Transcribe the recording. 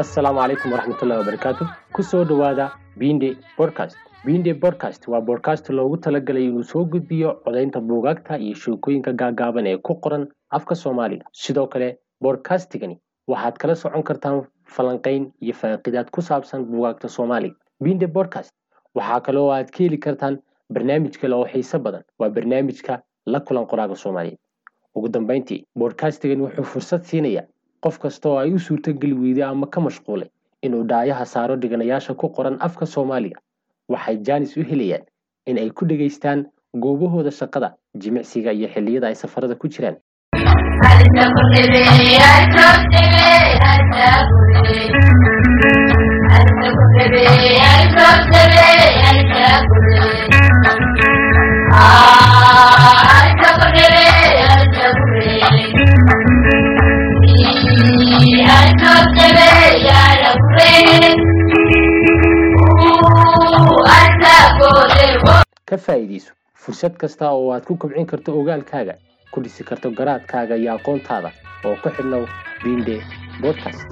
assalaamu calaykum waraxmatullahi wabarakaatu ku soo dhowaada binde bodcast binde bodcast waa bodcast loogu talagalay inuu soo gudbiyo codaynta buugaagta iyo sheekooyinka gaagaaban ee ku qoran afka soomaaliga sidoo kale bodkastigani waxaad kala socon kartaan falanqayn iyo faaqidaad ku saabsan buugaagta soomaaliga binde bodcast waxaa kaloo aad ka heli kartaan barnaamij kale oo xiise badan. Waa barnaamijka la kulan qoraaga soomaaliyeed ugu dambeyntii bodkastigani wuxuu fursad siinaya qof kasta oo ay u suurtogeli weyday ama ka mashquulay inuu dhaayaha saaro dhiganayaasha ku qoran afka soomaaliga waxay jaanis u helayaan in ay ku dhegaystaan goobahooda shaqada jimicsiga iyo xilliyada ay safarada ku jiraan ka faa'iidayso fursad kasta oo aad ku kobcin karto ogaalkaaga ku dhisi karto garaadkaaga iyo aqoontaada oo ku xidhnow binde bodcast